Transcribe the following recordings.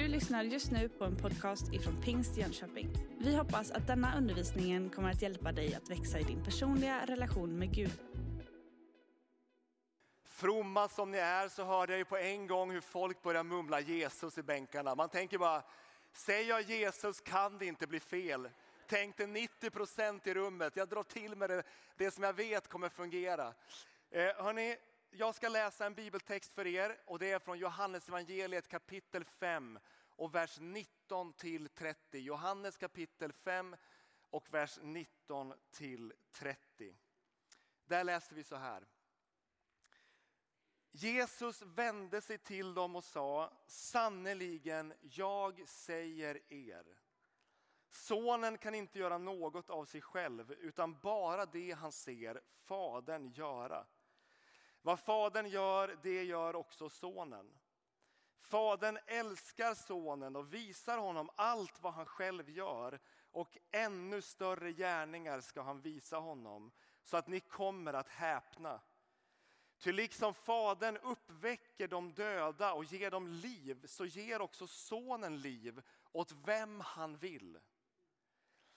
Du lyssnar just nu på en podcast ifrån Pingst Jönköping. Vi hoppas att denna undervisning kommer att hjälpa dig att växa i din personliga relation med Gud. Fromma som ni är så hörde jag ju på en gång hur folk börjar mumla Jesus i bänkarna. Man tänker bara, säger jag Jesus kan det inte bli fel. Tänkte 90 procent i rummet, jag drar till med det, det som jag vet kommer fungera. Eh, hörni, jag ska läsa en bibeltext för er och det är från Johannes evangeliet kapitel 5 och vers 19 till 30. Johannes kapitel 5 och vers 19 till 30. Där läser vi så här. Jesus vände sig till dem och sa, sannerligen, jag säger er. Sonen kan inte göra något av sig själv, utan bara det han ser Fadern göra. Vad Fadern gör, det gör också Sonen. Fadern älskar Sonen och visar honom allt vad han själv gör och ännu större gärningar ska han visa honom så att ni kommer att häpna. Ty liksom Fadern uppväcker de döda och ger dem liv så ger också Sonen liv åt vem han vill.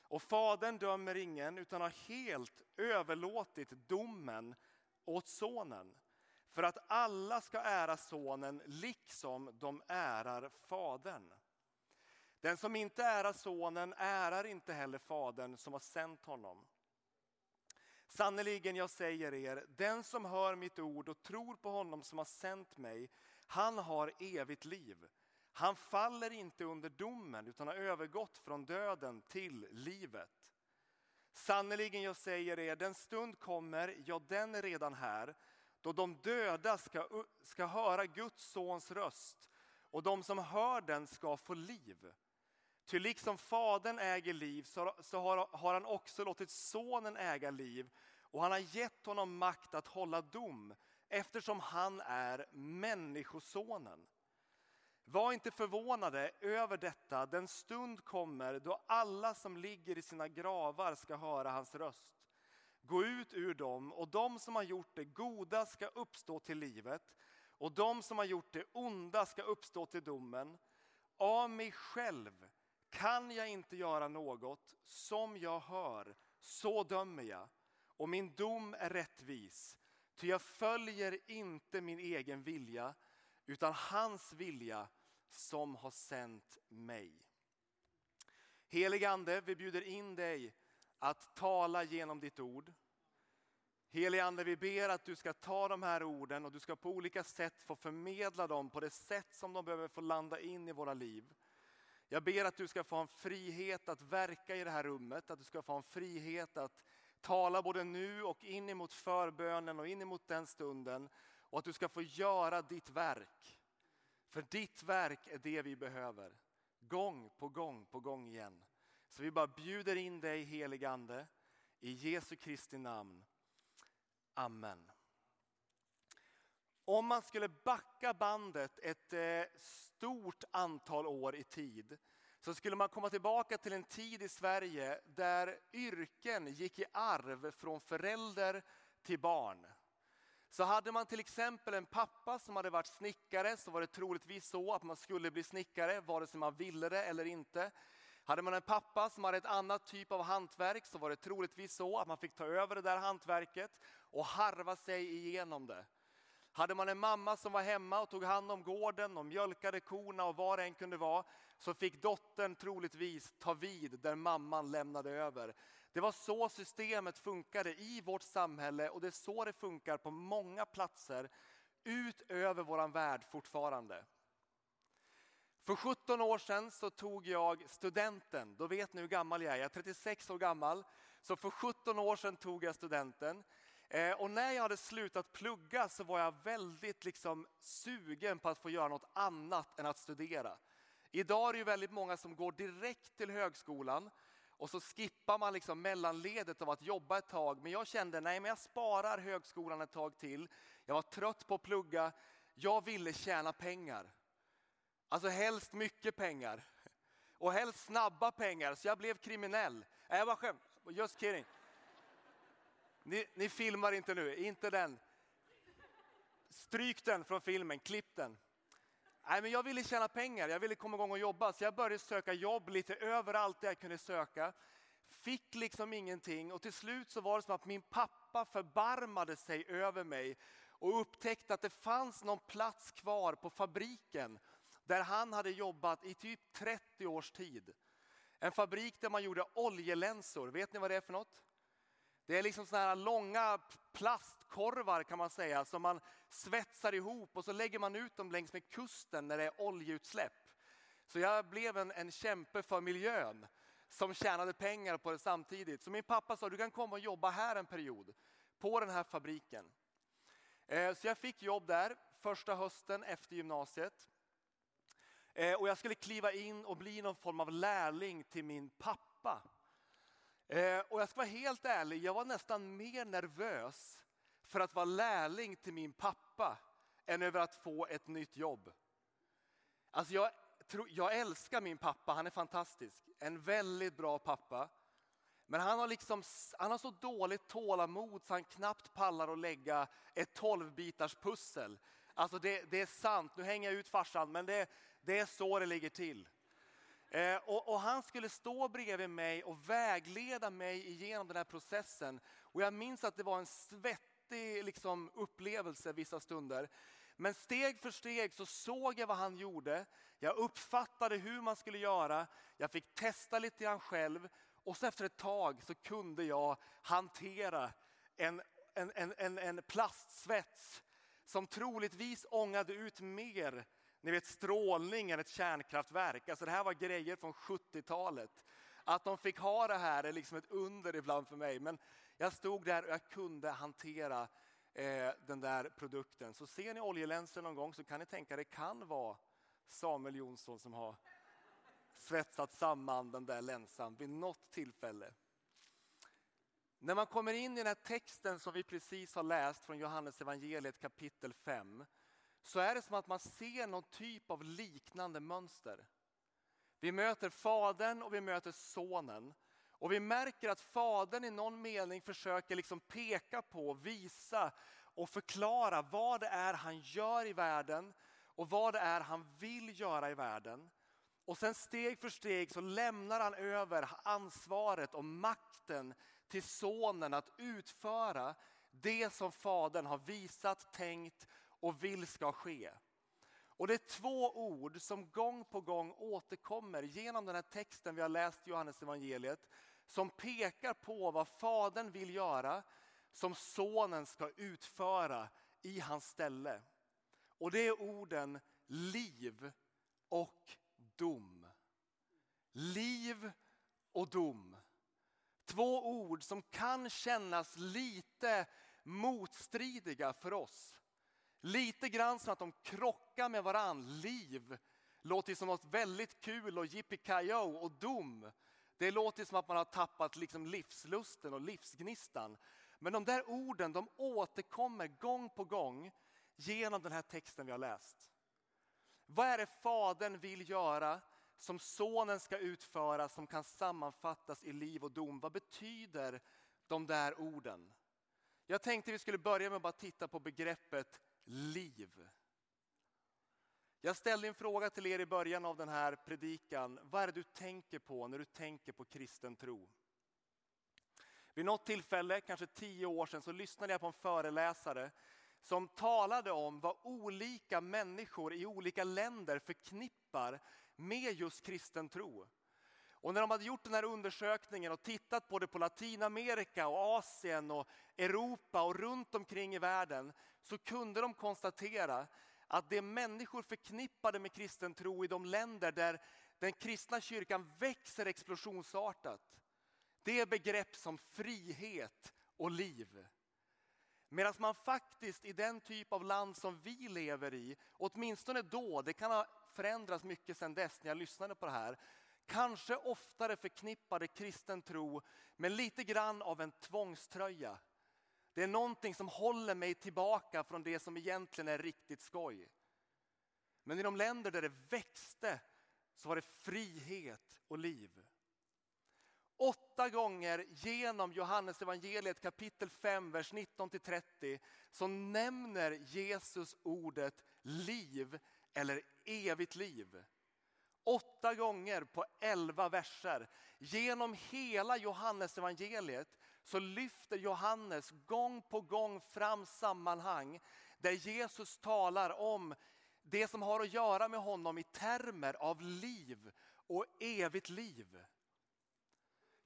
Och Fadern dömer ingen utan har helt överlåtit domen åt Sonen för att alla ska ära Sonen liksom de ärar Fadern. Den som inte ärar Sonen ärar inte heller Fadern som har sänt honom. Sannerligen, jag säger er, den som hör mitt ord och tror på honom som har sänt mig, han har evigt liv. Han faller inte under domen utan har övergått från döden till livet. Sannerligen, jag säger er, den stund kommer, ja den är redan här, då de döda ska, ska höra Guds sons röst och de som hör den ska få liv. Ty liksom Fadern äger liv så, så har, har han också låtit Sonen äga liv och han har gett honom makt att hålla dom eftersom han är Människosonen. Var inte förvånade över detta, den stund kommer då alla som ligger i sina gravar ska höra hans röst. Gå ut ur dem och de som har gjort det goda ska uppstå till livet och de som har gjort det onda ska uppstå till domen. Av mig själv kan jag inte göra något, som jag hör, så dömer jag. Och min dom är rättvis, ty jag följer inte min egen vilja, utan hans vilja som har sänt mig. Helige Ande, vi bjuder in dig att tala genom ditt ord. Helige Ande, vi ber att du ska ta de här orden och du ska på olika sätt få förmedla dem på det sätt som de behöver få landa in i våra liv. Jag ber att du ska få en frihet att verka i det här rummet, att du ska få en frihet att tala både nu och in emot förbönen och in emot den stunden. Och att du ska få göra ditt verk. För ditt verk är det vi behöver. Gång på gång på gång igen. Så vi bara bjuder in dig helig Ande i Jesu Kristi namn. Amen. Om man skulle backa bandet ett eh, stort antal år i tid så skulle man komma tillbaka till en tid i Sverige där yrken gick i arv från förälder till barn. Så hade man till exempel en pappa som hade varit snickare så var det troligtvis så att man skulle bli snickare vare sig man ville det eller inte. Hade man en pappa som hade ett annat typ av hantverk så var det troligtvis så att man fick ta över det där hantverket och harva sig igenom det. Hade man en mamma som var hemma och tog hand om gården och mjölkade korna och vad det än kunde vara så fick dottern troligtvis ta vid där mamman lämnade över. Det var så systemet funkade i vårt samhälle och det är så det funkar på många platser utöver våran värld fortfarande. För 17 år sedan så tog jag studenten. Då vet ni hur gammal jag är. Jag är 36 år gammal. Så för 17 år sedan tog jag studenten. Eh, och när jag hade slutat plugga så var jag väldigt liksom sugen på att få göra något annat än att studera. Idag är det ju väldigt många som går direkt till högskolan och så skippar man liksom mellanledet av att jobba ett tag. Men jag kände, nej men jag sparar högskolan ett tag till. Jag var trött på att plugga. Jag ville tjäna pengar. Alltså helst mycket pengar. Och helst snabba pengar, så jag blev kriminell. Nej, jag bara skämt. Just kidding. Ni, ni, filmar inte nu, inte den. Stryk den från filmen, klipp den. Nej, men jag ville tjäna pengar, jag ville komma igång och jobba. Så jag började söka jobb lite överallt där jag kunde söka. Fick liksom ingenting och till slut så var det som att min pappa förbarmade sig över mig och upptäckte att det fanns någon plats kvar på fabriken där han hade jobbat i typ 30 års tid. En fabrik där man gjorde oljelänsor. Vet ni vad det är för något? Det är liksom sådana här långa plastkorvar kan man säga som man svetsar ihop och så lägger man ut dem längs med kusten när det är oljeutsläpp. Så jag blev en, en kämpe för miljön som tjänade pengar på det samtidigt. Så min pappa sa du kan komma och jobba här en period på den här fabriken. Eh, så jag fick jobb där första hösten efter gymnasiet. Eh, och jag skulle kliva in och bli någon form av lärling till min pappa. Eh, och jag ska vara helt ärlig, jag var nästan mer nervös för att vara lärling till min pappa än över att få ett nytt jobb. Alltså jag, jag älskar min pappa, han är fantastisk. En väldigt bra pappa. Men han har, liksom, han har så dåligt tålamod så han knappt pallar att lägga ett tolvbitars pussel. Alltså det, det, är sant, nu hänger jag ut farsan, men det, det är så det ligger till. Eh, och, och, han skulle stå bredvid mig och vägleda mig igenom den här processen. Och jag minns att det var en svettig liksom, upplevelse vissa stunder. Men steg för steg så såg jag vad han gjorde. Jag uppfattade hur man skulle göra. Jag fick testa lite grann själv. Och så efter ett tag så kunde jag hantera en, en, en, en, en plastsvets som troligtvis ångade ut mer ni vet strålningen, ett kärnkraftverk. Alltså det här var grejer från 70-talet. Att de fick ha det här är liksom ett under ibland för mig. Men jag stod där och jag kunde hantera eh, den där produkten. Så ser ni oljelänsor någon gång så kan ni tänka det kan vara Samuel Jonsson som har svetsat samman den där länsan vid något tillfälle. När man kommer in i den här texten som vi precis har läst från Johannes evangeliet kapitel 5 så är det som att man ser någon typ av liknande mönster. Vi möter Fadern och vi möter Sonen. Och vi märker att Fadern i någon mening försöker liksom peka på, visa och förklara vad det är han gör i världen och vad det är han vill göra i världen. Och sen steg för steg så lämnar han över ansvaret och makten till sonen att utföra det som fadern har visat, tänkt och vill ska ske. Och det är två ord som gång på gång återkommer genom den här texten vi har läst i Johannes evangeliet som pekar på vad Fadern vill göra som Sonen ska utföra i hans ställe. Och det är orden liv och dom. Liv och dom. Två ord som kan kännas lite motstridiga för oss. Lite grann som att de krockar med varann. Liv låter som något väldigt kul och yippee och dom. Det låter som att man har tappat liksom livslusten och livsgnistan. Men de där orden de återkommer gång på gång genom den här texten vi har läst. Vad är det Fadern vill göra som Sonen ska utföra som kan sammanfattas i liv och dom? Vad betyder de där orden? Jag tänkte vi skulle börja med att bara titta på begreppet liv. Jag ställde en fråga till er i början av den här predikan. Vad är det du tänker på när du tänker på kristen tro? Vid något tillfälle, kanske tio år sedan, så lyssnade jag på en föreläsare som talade om vad olika människor i olika länder förknippar med just kristen tro. Och när de hade gjort den här undersökningen och tittat både på Latinamerika och Asien och Europa och runt omkring i världen så kunde de konstatera att det människor förknippade med kristen tro i de länder där den kristna kyrkan växer explosionsartat. Det är begrepp som frihet och liv. Medan man faktiskt i den typ av land som vi lever i, åtminstone då, det kan ha förändrats mycket sedan dess när jag lyssnade på det här, kanske oftare förknippade kristen tro med lite grann av en tvångströja. Det är någonting som håller mig tillbaka från det som egentligen är riktigt skoj. Men i de länder där det växte så var det frihet och liv. Åtta gånger genom Johannes evangeliet kapitel 5, vers 19-30 så nämner Jesus ordet liv eller evigt liv. Åtta gånger på elva verser. Genom hela Johannesevangeliet så lyfter Johannes gång på gång fram sammanhang där Jesus talar om det som har att göra med honom i termer av liv och evigt liv.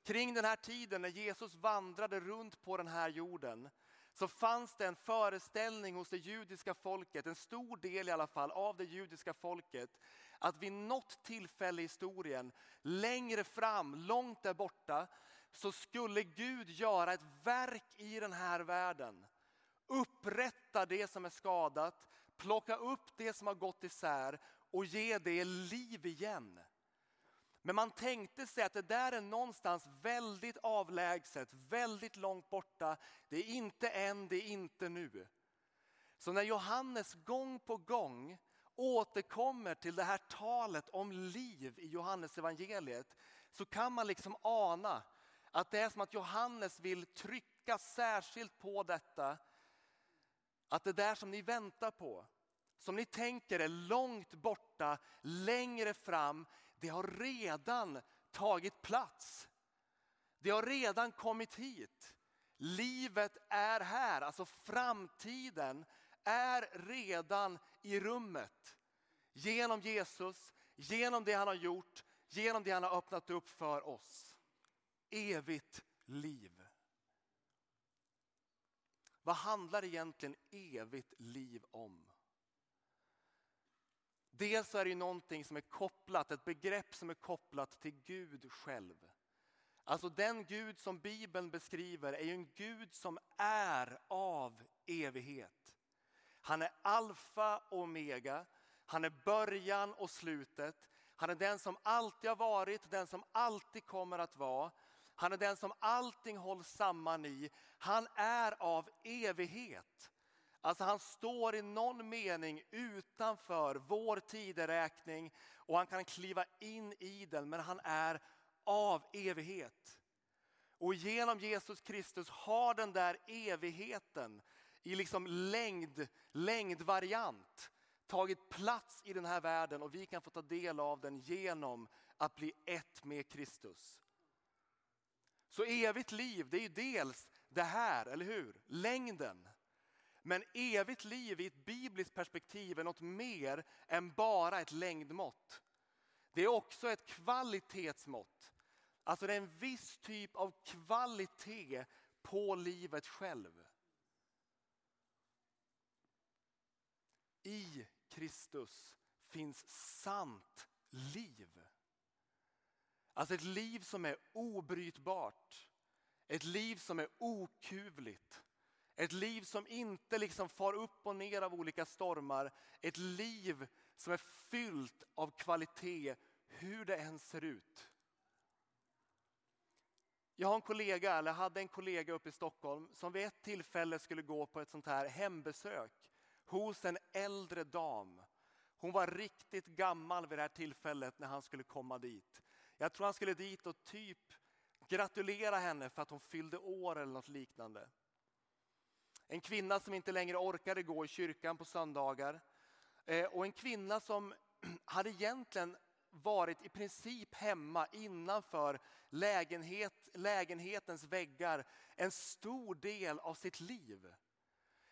Kring den här tiden när Jesus vandrade runt på den här jorden så fanns det en föreställning hos det judiska folket, en stor del i alla fall av det judiska folket, att vid något tillfälle i historien, längre fram, långt där borta, så skulle Gud göra ett verk i den här världen. Upprätta det som är skadat, plocka upp det som har gått isär och ge det liv igen. Men man tänkte sig att det där är någonstans väldigt avlägset, väldigt långt borta. Det är inte än, det är inte nu. Så när Johannes gång på gång återkommer till det här talet om liv i Johannes evangeliet så kan man liksom ana att det är som att Johannes vill trycka särskilt på detta. Att det där som ni väntar på, som ni tänker är långt borta, längre fram, det har redan tagit plats. Det har redan kommit hit. Livet är här, alltså framtiden är redan i rummet. Genom Jesus, genom det han har gjort, genom det han har öppnat upp för oss. Evigt liv. Vad handlar egentligen evigt liv om? Dels är det någonting som är kopplat, ett begrepp som är kopplat till Gud själv. Alltså den Gud som Bibeln beskriver är ju en Gud som är av evighet. Han är alfa och omega, han är början och slutet. Han är den som alltid har varit, den som alltid kommer att vara. Han är den som allting hålls samman i. Han är av evighet. Alltså han står i någon mening utanför vår tideräkning och han kan kliva in i den men han är av evighet. Och genom Jesus Kristus har den där evigheten i liksom längd, längdvariant tagit plats i den här världen och vi kan få ta del av den genom att bli ett med Kristus. Så evigt liv, det är ju dels det här, eller hur? Längden. Men evigt liv i ett bibliskt perspektiv är något mer än bara ett längdmått. Det är också ett kvalitetsmått. Alltså det är en viss typ av kvalitet på livet själv. I Kristus finns sant liv. Alltså ett liv som är obrytbart. Ett liv som är okuvligt. Ett liv som inte liksom far upp och ner av olika stormar. Ett liv som är fyllt av kvalitet hur det än ser ut. Jag har en kollega, eller hade en kollega uppe i Stockholm som vid ett tillfälle skulle gå på ett sånt här hembesök hos en äldre dam. Hon var riktigt gammal vid det här tillfället när han skulle komma dit. Jag tror han skulle dit och typ gratulera henne för att hon fyllde år eller något liknande. En kvinna som inte längre orkade gå i kyrkan på söndagar. Eh, och en kvinna som hade egentligen varit i princip hemma innanför lägenhet, lägenhetens väggar en stor del av sitt liv.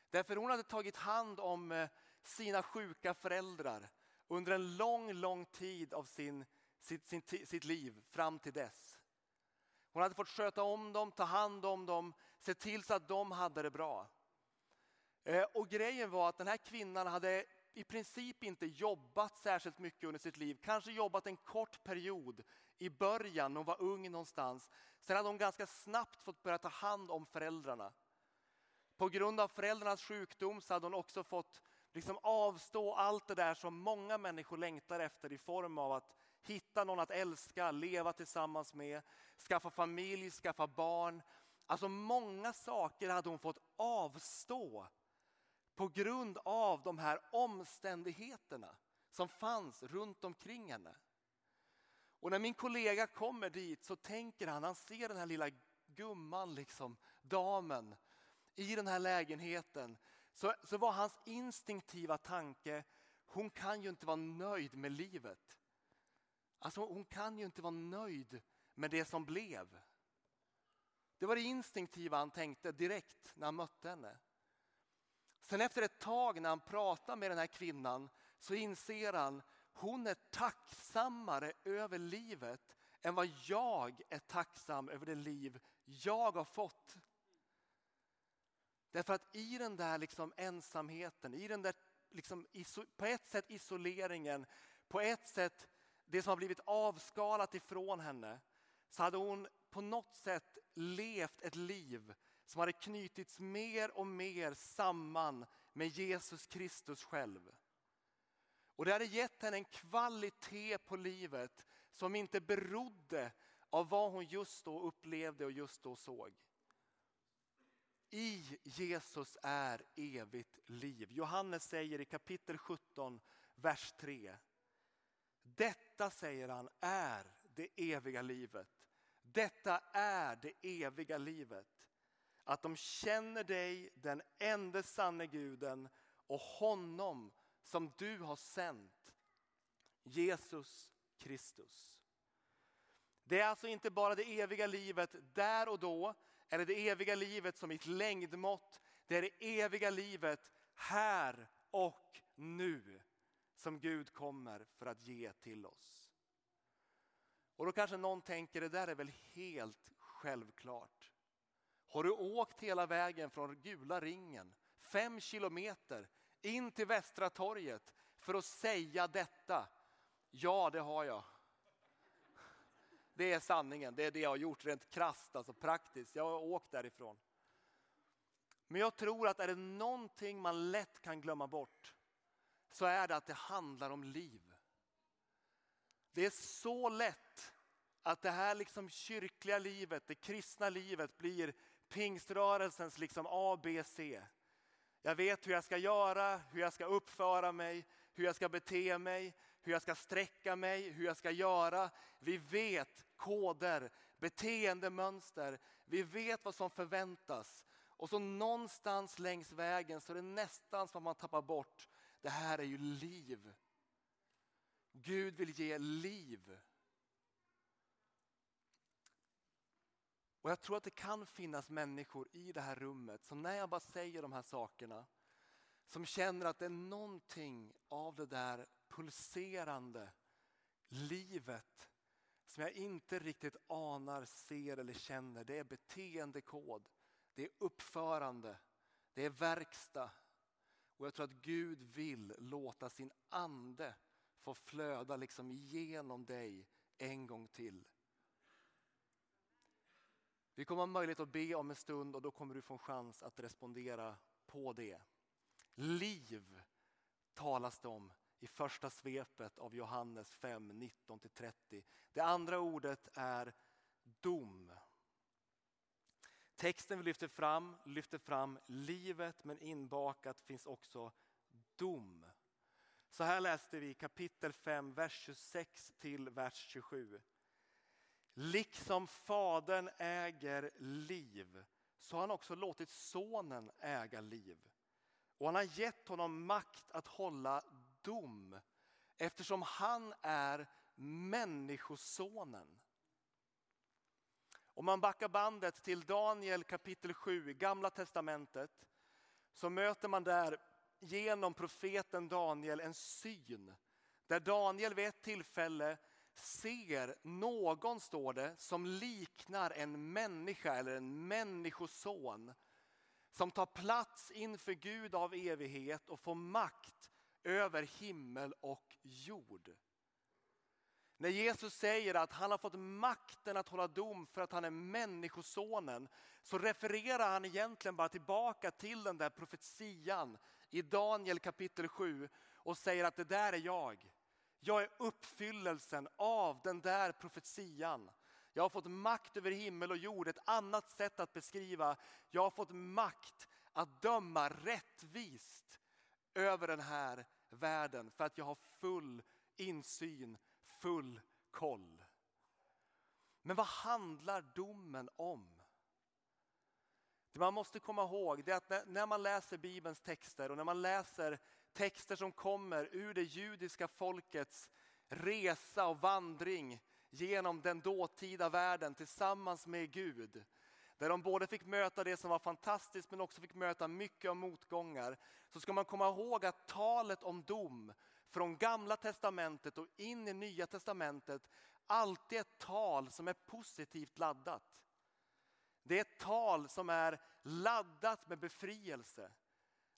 Därför hon hade tagit hand om eh, sina sjuka föräldrar under en lång, lång tid av sin, sitt, sin, sitt liv fram till dess. Hon hade fått sköta om dem, ta hand om dem, se till så att de hade det bra. Eh, och grejen var att den här kvinnan hade i princip inte jobbat särskilt mycket under sitt liv. Kanske jobbat en kort period i början när hon var ung någonstans. Sen hade hon ganska snabbt fått börja ta hand om föräldrarna. På grund av föräldrarnas sjukdom så hade hon också fått liksom avstå allt det där som många människor längtar efter i form av att hitta någon att älska, leva tillsammans med, skaffa familj, skaffa barn. Alltså många saker hade hon fått avstå på grund av de här omständigheterna som fanns runt omkring henne. Och när min kollega kommer dit så tänker han, han ser den här lilla gumman, liksom, damen i den här lägenheten. Så, så var hans instinktiva tanke, hon kan ju inte vara nöjd med livet. Alltså hon kan ju inte vara nöjd med det som blev. Det var det instinktiva han tänkte direkt när han mötte henne. Sen efter ett tag när han pratar med den här kvinnan så inser han hon är tacksammare över livet än vad jag är tacksam över det liv jag har fått. Därför att i den där liksom ensamheten, i den där liksom på ett sätt isoleringen, på ett sätt det som har blivit avskalat ifrån henne, så hade hon på något sätt levt ett liv som hade knutits mer och mer samman med Jesus Kristus själv. Och det hade gett henne en kvalitet på livet som inte berodde av vad hon just då upplevde och just då såg. I Jesus är evigt liv. Johannes säger i kapitel 17, vers 3. Detta, säger han, är det eviga livet. Detta är det eviga livet. Att de känner dig, den enda sanne guden och honom som du har sänt, Jesus Kristus. Det är alltså inte bara det eviga livet där och då, eller det eviga livet som ett längdmått. Det är det eviga livet här och nu som Gud kommer för att ge till oss. Och då kanske någon tänker, det där är väl helt självklart. Har du åkt hela vägen från Gula ringen, fem kilometer, in till Västra torget för att säga detta? Ja, det har jag. Det är sanningen, det är det jag har gjort rent krasst, alltså praktiskt. Jag har åkt därifrån. Men jag tror att är det någonting man lätt kan glömma bort så är det att det handlar om liv. Det är så lätt att det här liksom kyrkliga livet, det kristna livet blir pingströrelsens liksom A, B, C. Jag vet hur jag ska göra, hur jag ska uppföra mig, hur jag ska bete mig, hur jag ska sträcka mig, hur jag ska göra. Vi vet koder, beteendemönster, vi vet vad som förväntas. Och så någonstans längs vägen så är det nästan som att man tappar bort, det här är ju liv. Gud vill ge liv. Och jag tror att det kan finnas människor i det här rummet som när jag bara säger de här sakerna som känner att det är någonting av det där pulserande livet som jag inte riktigt anar, ser eller känner. Det är beteendekod, det är uppförande, det är verkstad. Och jag tror att Gud vill låta sin ande få flöda liksom igenom dig en gång till. Vi kommer ha möjlighet att be om en stund och då kommer du få en chans att respondera på det. Liv talas det om i första svepet av Johannes 5, 19-30. Det andra ordet är dom. Texten vi lyfter fram lyfter fram livet men inbakat finns också dom. Så här läste vi kapitel 5, vers 26 till vers 27. Liksom fadern äger liv så har han också låtit sonen äga liv. Och han har gett honom makt att hålla dom eftersom han är människosonen. Om man backar bandet till Daniel kapitel 7 i gamla testamentet så möter man där genom profeten Daniel en syn där Daniel vid ett tillfälle ser någon, står det, som liknar en människa eller en människoson som tar plats inför Gud av evighet och får makt över himmel och jord. När Jesus säger att han har fått makten att hålla dom för att han är människosonen så refererar han egentligen bara tillbaka till den där profetian i Daniel kapitel 7 och säger att det där är jag. Jag är uppfyllelsen av den där profetian. Jag har fått makt över himmel och jord, ett annat sätt att beskriva. Jag har fått makt att döma rättvist över den här världen för att jag har full insyn, full koll. Men vad handlar domen om? Det man måste komma ihåg är att när man läser Bibelns texter och när man läser Texter som kommer ur det judiska folkets resa och vandring genom den dåtida världen tillsammans med Gud. Där de både fick möta det som var fantastiskt men också fick möta mycket av motgångar. Så ska man komma ihåg att talet om dom från gamla testamentet och in i nya testamentet alltid är ett tal som är positivt laddat. Det är ett tal som är laddat med befrielse.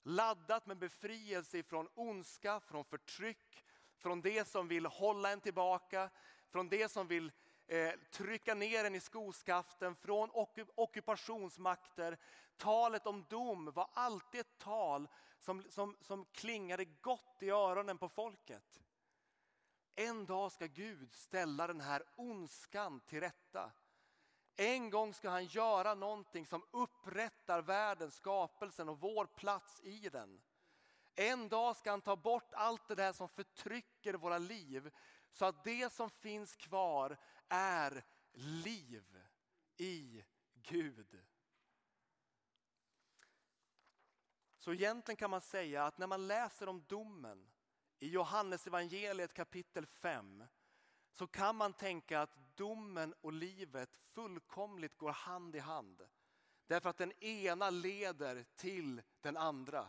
Laddat med befrielse från ondska, från förtryck, från det som vill hålla en tillbaka, från det som vill eh, trycka ner en i skoskaften, från ockupationsmakter. Talet om dom var alltid ett tal som, som, som klingade gott i öronen på folket. En dag ska Gud ställa den här ondskan till rätta. En gång ska han göra någonting som upprättar världen, skapelsen och vår plats i den. En dag ska han ta bort allt det där som förtrycker våra liv så att det som finns kvar är liv i Gud. Så egentligen kan man säga att när man läser om domen i Johannes evangeliet kapitel 5 så kan man tänka att domen och livet fullkomligt går hand i hand. Därför att den ena leder till den andra.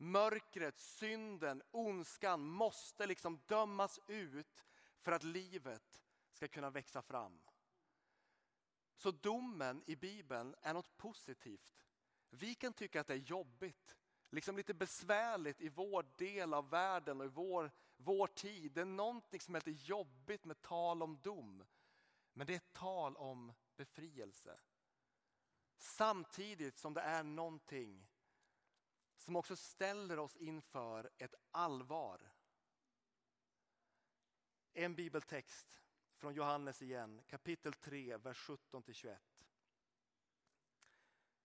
Mörkret, synden, ondskan måste liksom dömas ut för att livet ska kunna växa fram. Så domen i Bibeln är något positivt. Vi kan tycka att det är jobbigt, liksom lite besvärligt i vår del av världen och i vår, vår tid. Det är någonting som är lite jobbigt med tal om dom. Men det är tal om befrielse. Samtidigt som det är någonting som också ställer oss inför ett allvar. En bibeltext från Johannes igen, kapitel 3, vers 17-21.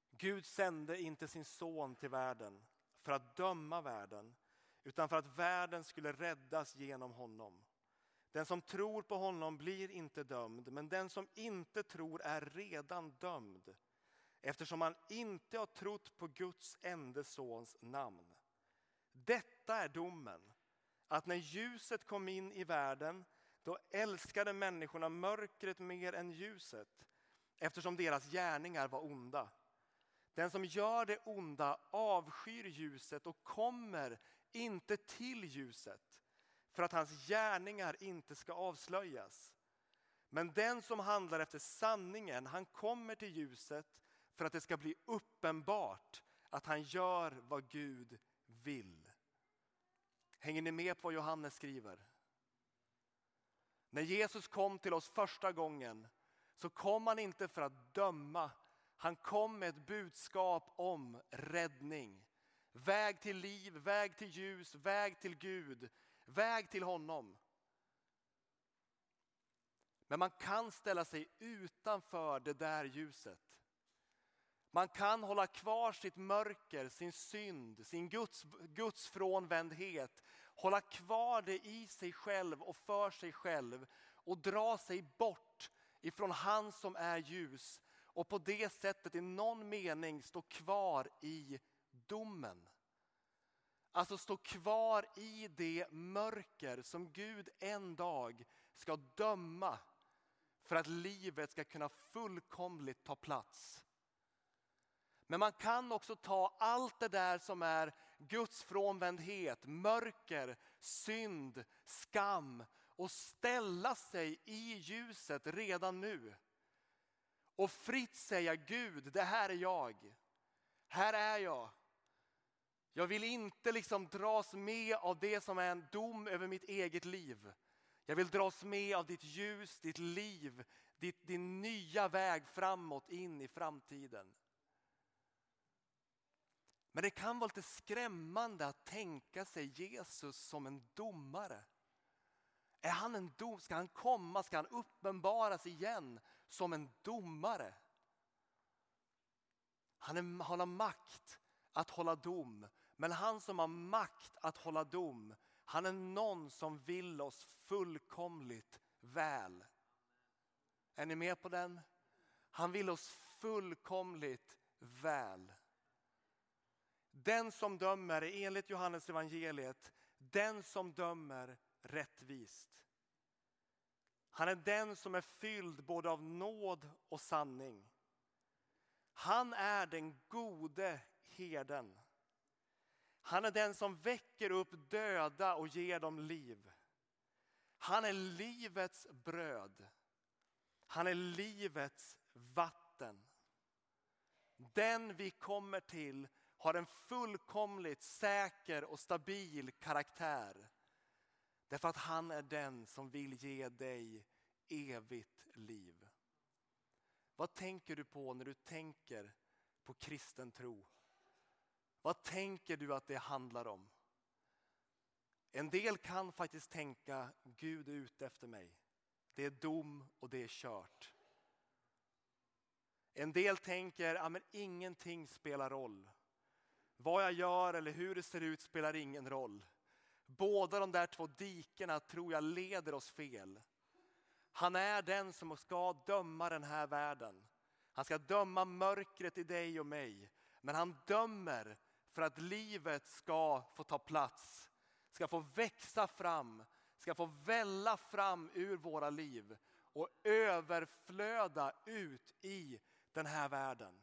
Gud sände inte sin son till världen för att döma världen, utan för att världen skulle räddas genom honom. Den som tror på honom blir inte dömd, men den som inte tror är redan dömd eftersom han inte har trott på Guds enda sons namn. Detta är domen, att när ljuset kom in i världen då älskade människorna mörkret mer än ljuset eftersom deras gärningar var onda. Den som gör det onda avskyr ljuset och kommer inte till ljuset för att hans gärningar inte ska avslöjas. Men den som handlar efter sanningen, han kommer till ljuset för att det ska bli uppenbart att han gör vad Gud vill. Hänger ni med på vad Johannes skriver? När Jesus kom till oss första gången så kom han inte för att döma. Han kom med ett budskap om räddning. Väg till liv, väg till ljus, väg till Gud, väg till honom. Men man kan ställa sig utanför det där ljuset. Man kan hålla kvar sitt mörker, sin synd, sin Guds, Guds frånvändhet. Hålla kvar det i sig själv och för sig själv och dra sig bort ifrån han som är ljus och på det sättet i någon mening stå kvar i domen. Alltså stå kvar i det mörker som Gud en dag ska döma för att livet ska kunna fullkomligt ta plats. Men man kan också ta allt det där som är Guds frånvändhet, mörker, synd, skam och ställa sig i ljuset redan nu. Och fritt säga Gud, det här är jag. Här är jag. Jag vill inte liksom dras med av det som är en dom över mitt eget liv. Jag vill dras med av ditt ljus, ditt liv, ditt, din nya väg framåt in i framtiden. Men det kan vara lite skrämmande att tänka sig Jesus som en domare. Är han en dom? Ska han komma? Ska han uppenbaras igen som en domare? Han, är, han har makt att hålla dom. Men han som har makt att hålla dom, han är någon som vill oss fullkomligt väl. Är ni med på den? Han vill oss fullkomligt väl. Den som dömer, är enligt Johannes evangeliet, den som dömer rättvist. Han är den som är fylld både av nåd och sanning. Han är den gode herden. Han är den som väcker upp döda och ger dem liv. Han är livets bröd. Han är livets vatten. Den vi kommer till har en fullkomligt säker och stabil karaktär. Därför att han är den som vill ge dig evigt liv. Vad tänker du på när du tänker på kristen tro? Vad tänker du att det handlar om? En del kan faktiskt tänka Gud är ute efter mig. Det är dom och det är kört. En del tänker att ingenting spelar roll. Vad jag gör eller hur det ser ut spelar ingen roll. Båda de där två dikena tror jag leder oss fel. Han är den som ska döma den här världen. Han ska döma mörkret i dig och mig. Men han dömer för att livet ska få ta plats. Ska få växa fram, ska få välla fram ur våra liv och överflöda ut i den här världen.